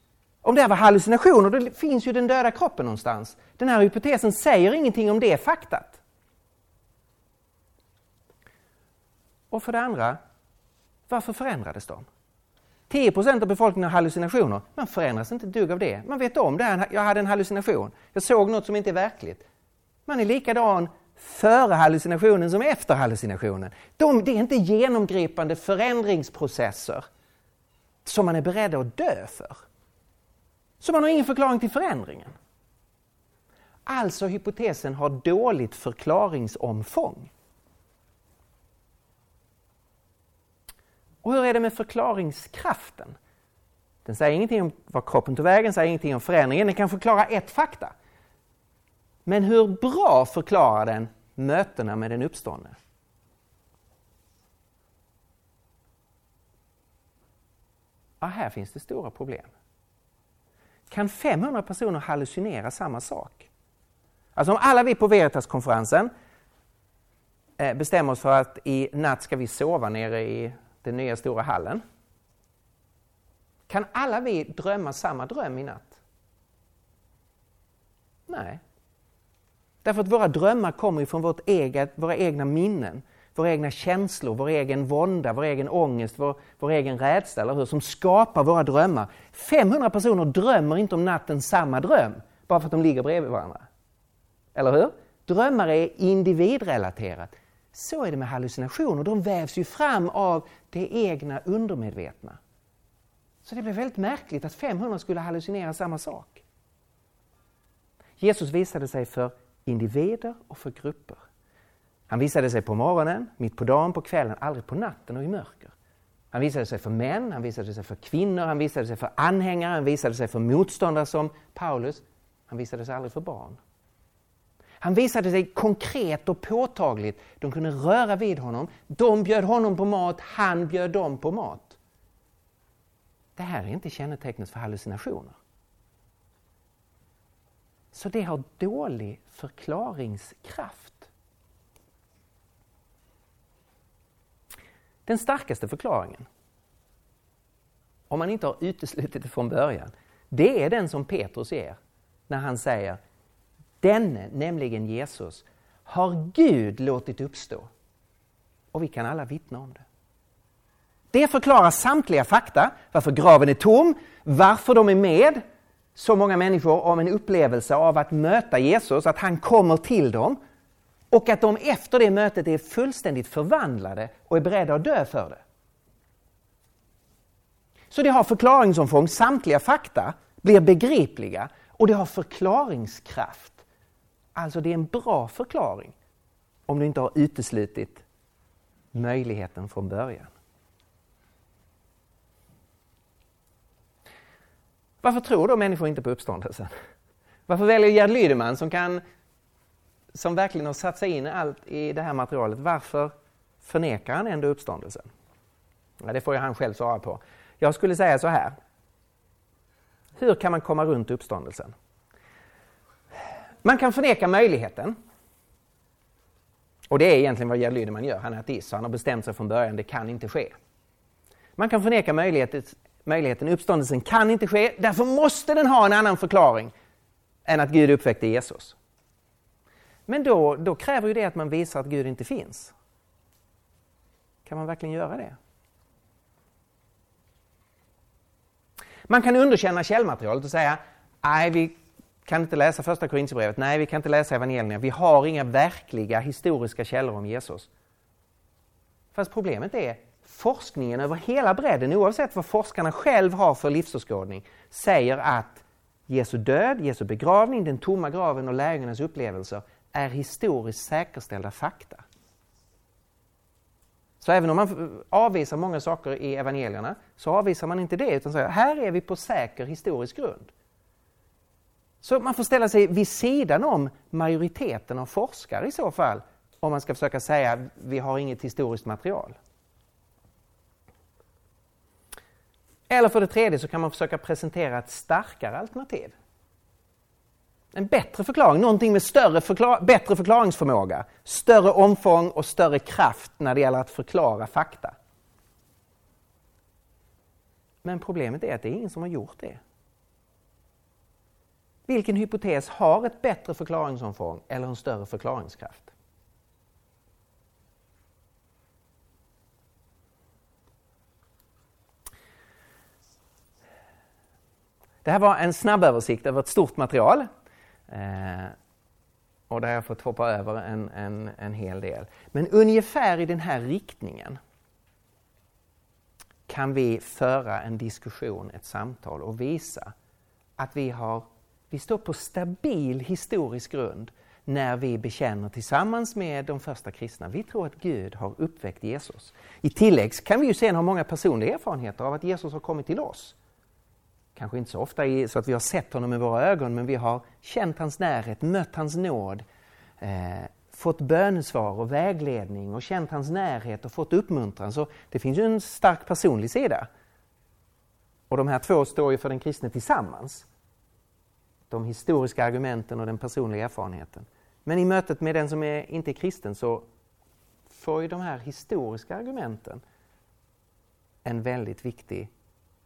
Om det här var hallucinationer, då finns ju den döda kroppen någonstans. Den här hypotesen säger ingenting om det faktat. Och för det andra, varför förändrades de? 10 av befolkningen har hallucinationer. Man förändras inte ett dugg av det. Man vet om det. här. Jag hade en hallucination. Jag såg något som inte är verkligt. Man är likadan före hallucinationen som efter hallucinationen. De, det är inte genomgripande förändringsprocesser som man är beredd att dö för. Så man har ingen förklaring till förändringen. Alltså hypotesen har dåligt förklaringsomfång. Och hur är det med förklaringskraften? Den säger ingenting om vad kroppen tog vägen, säger ingenting om förändringen. Den kan förklara ett fakta. Men hur bra förklarar den mötena med den uppståndne? Ja, här finns det stora problem. Kan 500 personer hallucinera samma sak? Alltså om alla vi på Veritas-konferensen eh, bestämmer oss för att i natt ska vi sova nere i den nya stora hallen. Kan alla vi drömma samma dröm i natt? Nej. Därför att våra drömmar kommer från vårt eget, våra egna minnen, våra egna känslor, vår egen vånda, vår egen ångest, vår, vår egen rädsla, eller hur? som skapar våra drömmar. 500 personer drömmer inte om natten samma dröm, bara för att de ligger bredvid varandra. Eller hur? Drömmar är individrelaterat. Så är det med hallucinationer, de vävs ju fram av det egna undermedvetna. Så det blev väldigt märkligt att 500 skulle hallucinera samma sak. Jesus visade sig för individer och för grupper. Han visade sig på morgonen, mitt på dagen, på kvällen, aldrig på natten och i mörker. Han visade sig för män, han visade sig för kvinnor, han visade sig för anhängare, han visade sig för motståndare som Paulus. Han visade sig aldrig för barn. Han visade sig konkret och påtagligt. De kunde röra vid honom. De bjöd honom på mat, han bjöd dem på mat. Det här är inte kännetecknet för hallucinationer. Så det har dålig förklaringskraft. Den starkaste förklaringen, om man inte har uteslutit det från början, det är den som Petrus ger när han säger Denne, nämligen Jesus, har Gud låtit uppstå. Och vi kan alla vittna om det. Det förklarar samtliga fakta, varför graven är tom, varför de är med så många människor om en upplevelse av att möta Jesus, att han kommer till dem och att de efter det mötet är fullständigt förvandlade och är beredda att dö för det. Så det har förklaringsomfång, samtliga fakta blir begripliga och det har förklaringskraft. Alltså det är en bra förklaring om du inte har uteslutit möjligheten från början. Varför tror då människor inte på uppståndelsen? Varför väljer Gerd Lydeman som, kan, som verkligen har satt sig in i allt i det här materialet, varför förnekar han ändå uppståndelsen? Ja, det får ju han själv svara på. Jag skulle säga så här. Hur kan man komma runt uppståndelsen? Man kan förneka möjligheten. Och det är egentligen vad Gerd Lydeman gör. Han är ateist, så han har bestämt sig från början, det kan inte ske. Man kan förneka möjligheten, möjligheten, uppståndelsen kan inte ske, därför måste den ha en annan förklaring än att Gud uppväckte Jesus. Men då, då kräver ju det att man visar att Gud inte finns. Kan man verkligen göra det? Man kan underkänna källmaterialet och säga nej, vi kan inte läsa första Korinthierbrevet, nej, vi kan inte läsa evangelierna, vi har inga verkliga historiska källor om Jesus. Fast problemet är forskningen över hela bredden, oavsett vad forskarna själv har för livsåskådning, säger att Jesu död, Jesu begravning, den tomma graven och lärjungarnas upplevelser är historiskt säkerställda fakta. Så även om man avvisar många saker i evangelierna så avvisar man inte det utan säger här är vi på säker historisk grund. Så man får ställa sig vid sidan om majoriteten av forskare i så fall om man ska försöka säga att vi har inget historiskt material. Eller för det tredje så kan man försöka presentera ett starkare alternativ. En bättre förklaring, någonting med större förklar bättre förklaringsförmåga, större omfång och större kraft när det gäller att förklara fakta. Men problemet är att det är ingen som har gjort det. Vilken hypotes har ett bättre förklaringsomfång eller en större förklaringskraft? Det här var en snabb översikt över ett stort material. Eh, och där har jag fått hoppa över en, en, en hel del. Men ungefär i den här riktningen kan vi föra en diskussion, ett samtal och visa att vi, har, vi står på stabil historisk grund när vi bekänner tillsammans med de första kristna. Vi tror att Gud har uppväckt Jesus. I tillägg kan vi ju sen ha många personliga erfarenheter av att Jesus har kommit till oss kanske inte så ofta så att vi har sett honom med våra ögon, men vi har känt hans närhet, mött hans nåd, eh, fått bönesvar och vägledning och känt hans närhet och fått uppmuntran. Så det finns ju en stark personlig sida. Och de här två står ju för den kristne tillsammans. De historiska argumenten och den personliga erfarenheten. Men i mötet med den som är, inte är kristen så får ju de här historiska argumenten en väldigt viktig,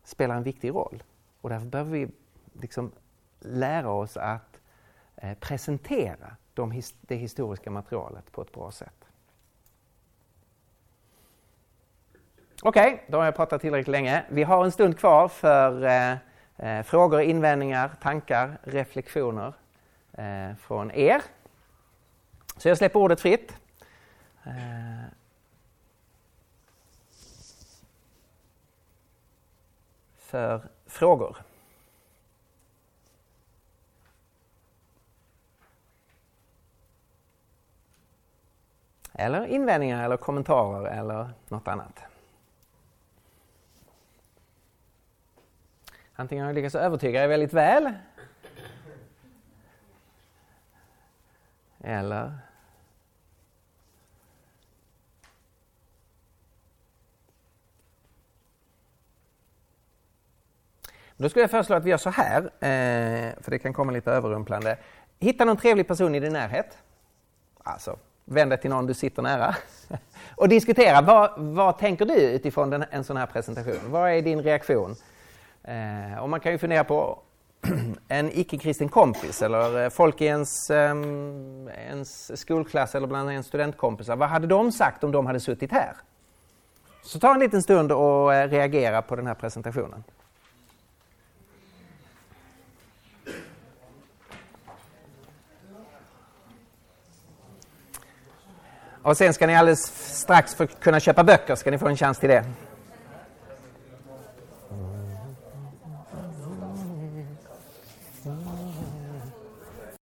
spelar en viktig roll. Och därför behöver vi liksom lära oss att eh, presentera de, det historiska materialet på ett bra sätt. Okej, okay, då har jag pratat tillräckligt länge. Vi har en stund kvar för eh, eh, frågor, invändningar, tankar, reflektioner eh, från er. Så jag släpper ordet fritt. Eh, för frågor? Eller invändningar eller kommentarer eller något annat. Antingen har jag lyckats övertyga er väldigt väl eller Då skulle jag föreslå att vi gör så här, eh, för det kan komma lite överrumplande. Hitta någon trevlig person i din närhet. Alltså, vänd dig till någon du sitter nära. [laughs] Och diskutera, vad, vad tänker du utifrån den, en sån här presentation? Vad är din reaktion? Eh, och man kan ju fundera på [clears throat] en icke-kristen kompis eller eh, folk i ens, um, ens skolklass eller bland ens studentkompisar. Vad hade de sagt om de hade suttit här? Så ta en liten stund och eh, reagera på den här presentationen. Och sen ska ni alldeles strax för kunna köpa böcker, ska ni få en chans till det.